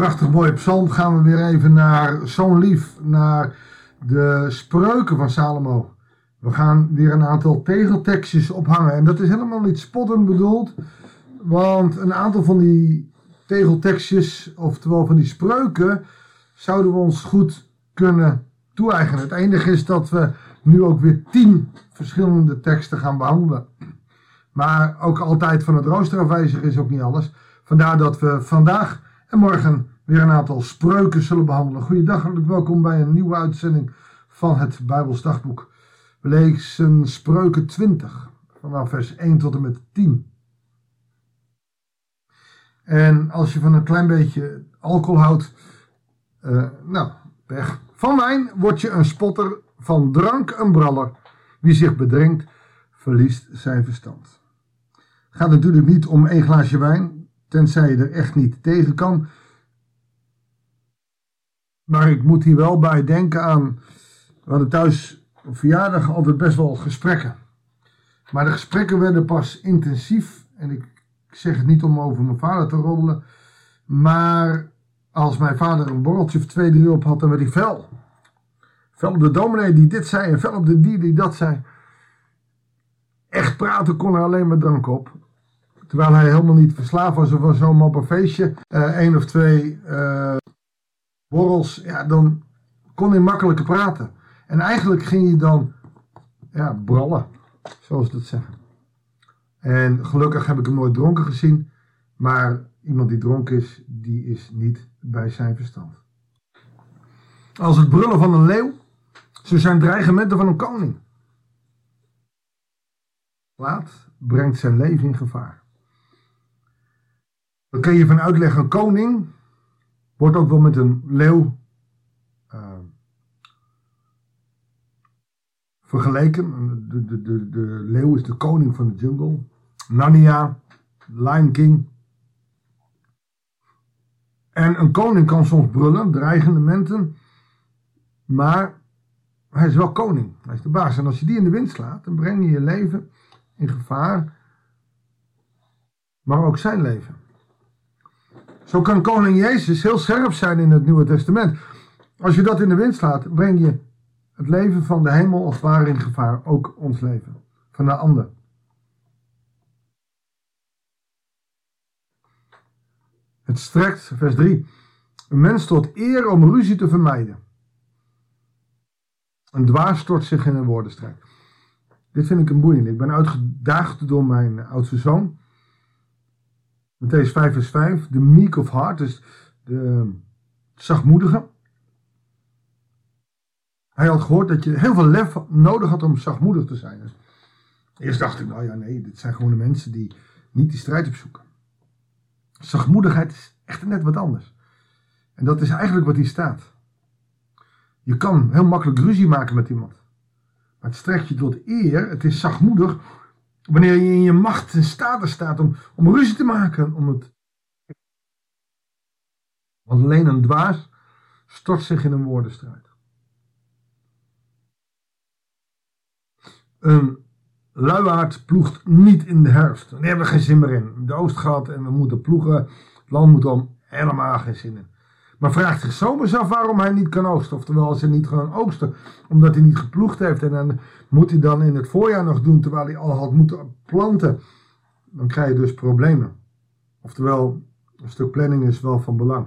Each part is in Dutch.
prachtig mooie psalm gaan we weer even naar zo'n lief, naar de spreuken van Salomo. We gaan weer een aantal tegeltekstjes ophangen. En dat is helemaal niet spottend bedoeld. Want een aantal van die tegeltekstjes, oftewel van die spreuken, zouden we ons goed kunnen toe-eigenen. Het enige is dat we nu ook weer tien verschillende teksten gaan behandelen. Maar ook altijd van het rooster afwijzig is ook niet alles. Vandaar dat we vandaag en morgen weer een aantal spreuken zullen behandelen. Goeiedag, hartelijk welkom bij een nieuwe uitzending van het Bijbels Dagboek. We lezen spreuken 20, vanaf vers 1 tot en met 10. En als je van een klein beetje alcohol houdt, uh, nou, pech. Van wijn word je een spotter, van drank een braller. Wie zich bedringt, verliest zijn verstand. Het gaat natuurlijk niet om één glaasje wijn, tenzij je er echt niet tegen kan. Maar ik moet hier wel bij denken aan, we hadden thuis op verjaardag altijd best wel gesprekken. Maar de gesprekken werden pas intensief, en ik zeg het niet om over mijn vader te roddelen, maar als mijn vader een borreltje of twee, drie op had, dan werd hij fel. Fel op de dominee die dit zei en fel op de die die dat zei. Echt praten kon er alleen maar drank op. Terwijl hij helemaal niet verslaafd was of zo'n op een feestje. Uh, één of twee uh, borrels. Ja, dan kon hij makkelijker praten. En eigenlijk ging hij dan ja, brallen. Zoals ze dat zeggen. En gelukkig heb ik hem nooit dronken gezien. Maar iemand die dronken is, die is niet bij zijn verstand. Als het brullen van een leeuw, zo zijn dreigementen van een koning. Laat brengt zijn leven in gevaar. Dan kun je van uitleggen, een koning wordt ook wel met een leeuw uh, vergeleken. De, de, de, leeuw is de koning van de jungle. Narnia, Lion King. En een koning kan soms brullen, dreigende mensen, maar hij is wel koning. Hij is de baas. En als je die in de wind slaat, dan breng je je leven in gevaar, maar ook zijn leven. Zo kan koning Jezus heel scherp zijn in het Nieuwe Testament. Als je dat in de wind slaat, breng je het leven van de hemel als ware in gevaar. Ook ons leven. Van de ander. Het strekt, vers 3, een mens tot eer om ruzie te vermijden. Een dwaas stort zich in een woordenstrijd. Dit vind ik een boeiend. Ik ben uitgedaagd door mijn oudste zoon. Matthäus 5 vers 5, de meek of heart, dus de zachtmoedige. Hij had gehoord dat je heel veel lef nodig had om zachtmoedig te zijn. Dus eerst dacht ik, nou ja, nee, dit zijn gewoon de mensen die niet die strijd opzoeken. Zachtmoedigheid is echt net wat anders. En dat is eigenlijk wat hier staat. Je kan heel makkelijk ruzie maken met iemand. Maar het strekt je tot eer. Het is zachtmoedig Wanneer je in je macht en status staat om, om ruzie te maken. Om het... Want alleen een dwaas stort zich in een woordenstrijd. Een luiaard ploegt niet in de herfst. Daar hebben we geen zin meer in. De oost gaat en we moeten ploegen. Het land moet om helemaal geen zin in. Maar vraagt zich zomers af waarom hij niet kan oogsten. Oftewel, hij niet gewoon oogsten, omdat hij niet geploegd heeft. En dan moet hij dan in het voorjaar nog doen, terwijl hij al had moeten planten. Dan krijg je dus problemen. Oftewel, een stuk planning is wel van belang.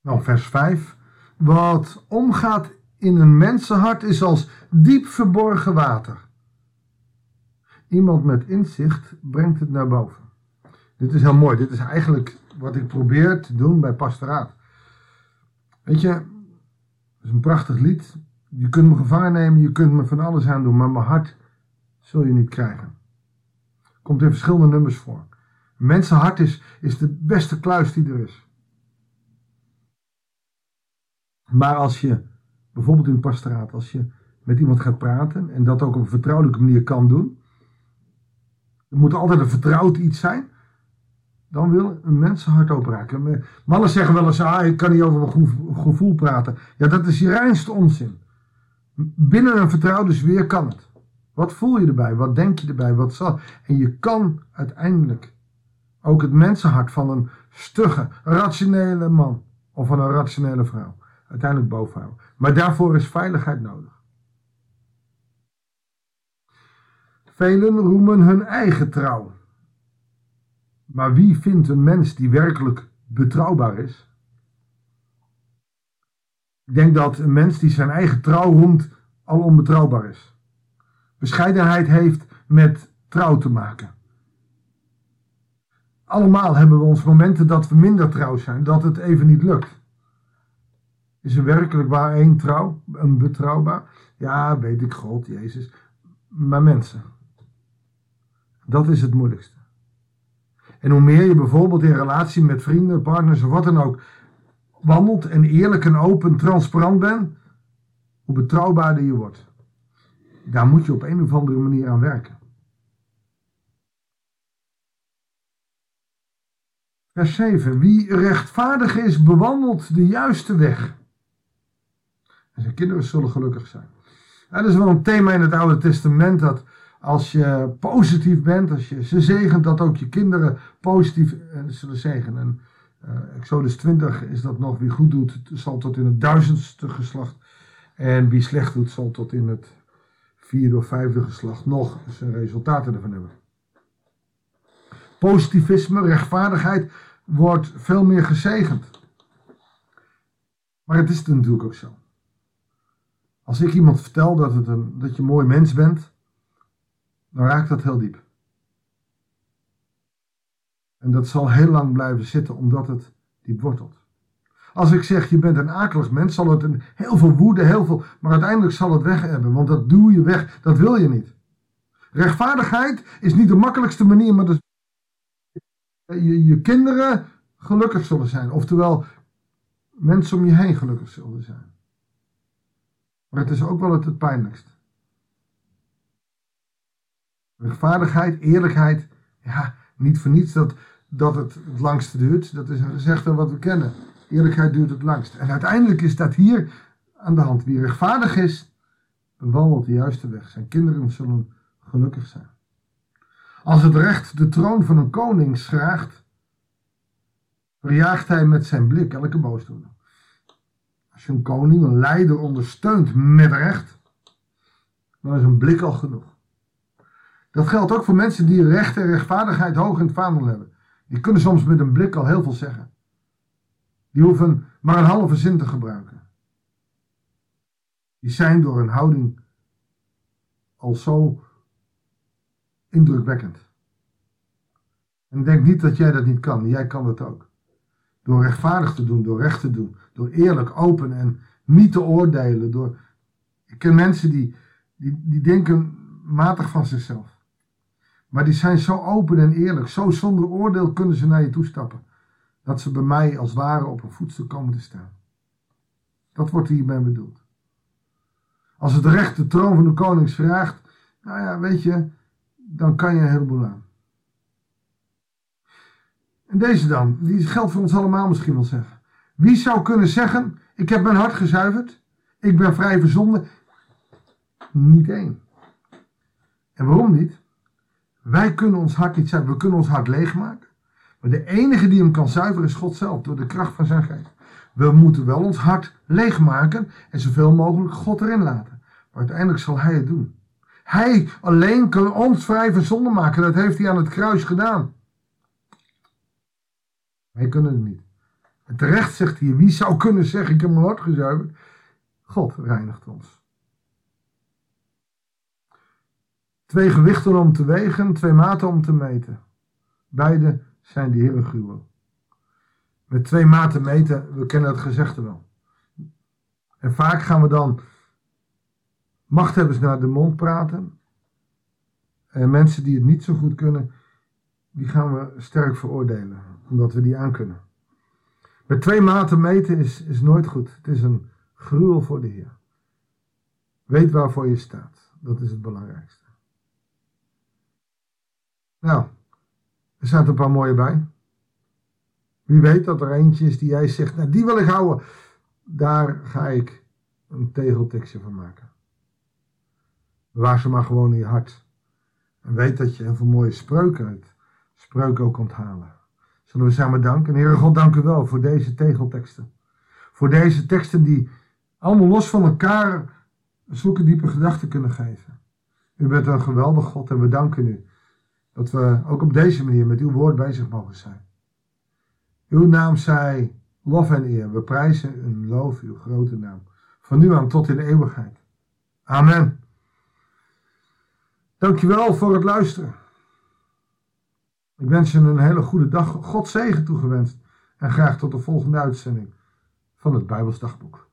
Nou, vers 5. Wat omgaat in een mensenhart is als diep verborgen water. Iemand met inzicht brengt het naar boven. Dit is heel mooi. Dit is eigenlijk wat ik probeer te doen bij pastoraat. Weet je, het is een prachtig lied. Je kunt me gevangen nemen, je kunt me van alles aan doen, maar mijn hart zul je niet krijgen. Komt in verschillende nummers voor. Mensenhart is, is de beste kluis die er is. Maar als je, bijvoorbeeld in pastoraat, als je met iemand gaat praten en dat ook op een vertrouwelijke manier kan doen, er moet altijd een vertrouwd iets zijn dan wil een mensenhart opraken. Mannen zeggen wel eens, ah, ik kan niet over mijn gevoel praten. Ja, dat is je reinste onzin. Binnen een vertrouwde sfeer kan het. Wat voel je erbij? Wat denk je erbij? Wat zal... En je kan uiteindelijk ook het mensenhart van een stugge, rationele man of van een rationele vrouw. Uiteindelijk bovenhouden. Maar daarvoor is veiligheid nodig. Velen roemen hun eigen trouw. Maar wie vindt een mens die werkelijk betrouwbaar is? Ik denk dat een mens die zijn eigen trouw roemt al onbetrouwbaar is. Bescheidenheid heeft met trouw te maken. Allemaal hebben we ons momenten dat we minder trouw zijn, dat het even niet lukt. Is er werkelijk waar één trouw, een betrouwbaar? Ja, weet ik, God, Jezus. Maar mensen, dat is het moeilijkste. En hoe meer je bijvoorbeeld in relatie met vrienden, partners of wat dan ook wandelt en eerlijk en open, transparant bent, hoe betrouwbaarder je wordt. Daar moet je op een of andere manier aan werken. Vers 7. Wie rechtvaardig is, bewandelt de juiste weg. En zijn kinderen zullen gelukkig zijn. dat is wel een thema in het Oude Testament dat als je positief bent, als je ze zegent, dat ook je kinderen positief eh, zullen zegenen. En uh, Exodus 20 is dat nog, wie goed doet, zal tot in het duizendste geslacht. En wie slecht doet, zal tot in het vierde of vijfde geslacht nog zijn resultaten ervan hebben. Positivisme, rechtvaardigheid wordt veel meer gezegend. Maar het is natuurlijk ook zo. Als ik iemand vertel dat, het een, dat je een mooi mens bent, dan raakt dat heel diep. En dat zal heel lang blijven zitten, omdat het diep wortelt. Als ik zeg, je bent een akelig mens, zal het een, heel veel woede, heel veel, maar uiteindelijk zal het weg hebben, want dat doe je weg, dat wil je niet. Rechtvaardigheid is niet de makkelijkste manier, maar de, je, je kinderen gelukkig zullen zijn. Oftewel, mensen om je heen gelukkig zullen zijn. Maar het is ook wel het, het pijnlijkst. Rechtvaardigheid, eerlijkheid, ja, niet voor niets dat, dat het het langste duurt. Dat is een gezegde wat we kennen. Eerlijkheid duurt het langst. En uiteindelijk is dat hier aan de hand. Wie rechtvaardig is, bewandelt de juiste weg. Zijn kinderen zullen gelukkig zijn. Als het recht de troon van een koning schraagt, verjaagt hij met zijn blik elke boosdoener. Als je een koning, een leider ondersteunt met recht, dan is een blik al genoeg. Dat geldt ook voor mensen die recht en rechtvaardigheid hoog in het vaandel hebben. Die kunnen soms met een blik al heel veel zeggen. Die hoeven maar een halve zin te gebruiken. Die zijn door hun houding al zo indrukwekkend. En denk niet dat jij dat niet kan. Jij kan het ook. Door rechtvaardig te doen, door recht te doen, door eerlijk, open en niet te oordelen. Door... Ik ken mensen die, die, die denken matig van zichzelf. Maar die zijn zo open en eerlijk, zo zonder oordeel kunnen ze naar je toestappen. Dat ze bij mij als ware op een voetstuk komen te staan. Dat wordt hierbij bedoeld. Als het recht de troon van de konings vraagt, nou ja, weet je, dan kan je een heleboel aan. En deze dan, die geldt voor ons allemaal misschien wel zeggen. Wie zou kunnen zeggen, ik heb mijn hart gezuiverd, ik ben vrij verzonden? Niet één. En waarom niet? Wij kunnen ons hart niet zuiveren, we kunnen ons hart leegmaken. Maar de enige die hem kan zuiveren is God zelf, door de kracht van zijn geest. We moeten wel ons hart leegmaken en zoveel mogelijk God erin laten. Maar uiteindelijk zal hij het doen. Hij alleen kan ons vrij van zonde maken. Dat heeft hij aan het kruis gedaan. Wij kunnen het niet. En terecht zegt hij, wie zou kunnen zeggen, ik heb mijn hart gezuiverd? God reinigt ons. Twee gewichten om te wegen, twee maten om te meten. Beide zijn de Heeren gruwel. Met twee maten meten, we kennen het gezegde wel. En vaak gaan we dan machthebbers naar de mond praten. En mensen die het niet zo goed kunnen, die gaan we sterk veroordelen, omdat we die aankunnen. Met twee maten meten is, is nooit goed. Het is een gruwel voor de Heer. Weet waarvoor je staat. Dat is het belangrijkste. Nou, er staat een paar mooie bij. Wie weet dat er eentje is die jij zegt, nou die wil ik houden. Daar ga ik een tegeltekstje van maken. Bewaar ze maar gewoon in je hart. En weet dat je heel veel mooie spreuken uit spreuken ook onthalen. Zullen we samen danken? Heere God, dank u wel voor deze tegelteksten. Voor deze teksten die allemaal los van elkaar zulke diepe gedachten kunnen geven. U bent een geweldig God en we danken u dat we ook op deze manier met uw woord bezig mogen zijn. Uw naam zij lof en eer. We prijzen en loof uw grote naam. Van nu aan tot in de eeuwigheid. Amen. Dankjewel voor het luisteren. Ik wens je een hele goede dag. God zegen toegewenst. En graag tot de volgende uitzending van het Bijbelsdagboek.